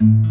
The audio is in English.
you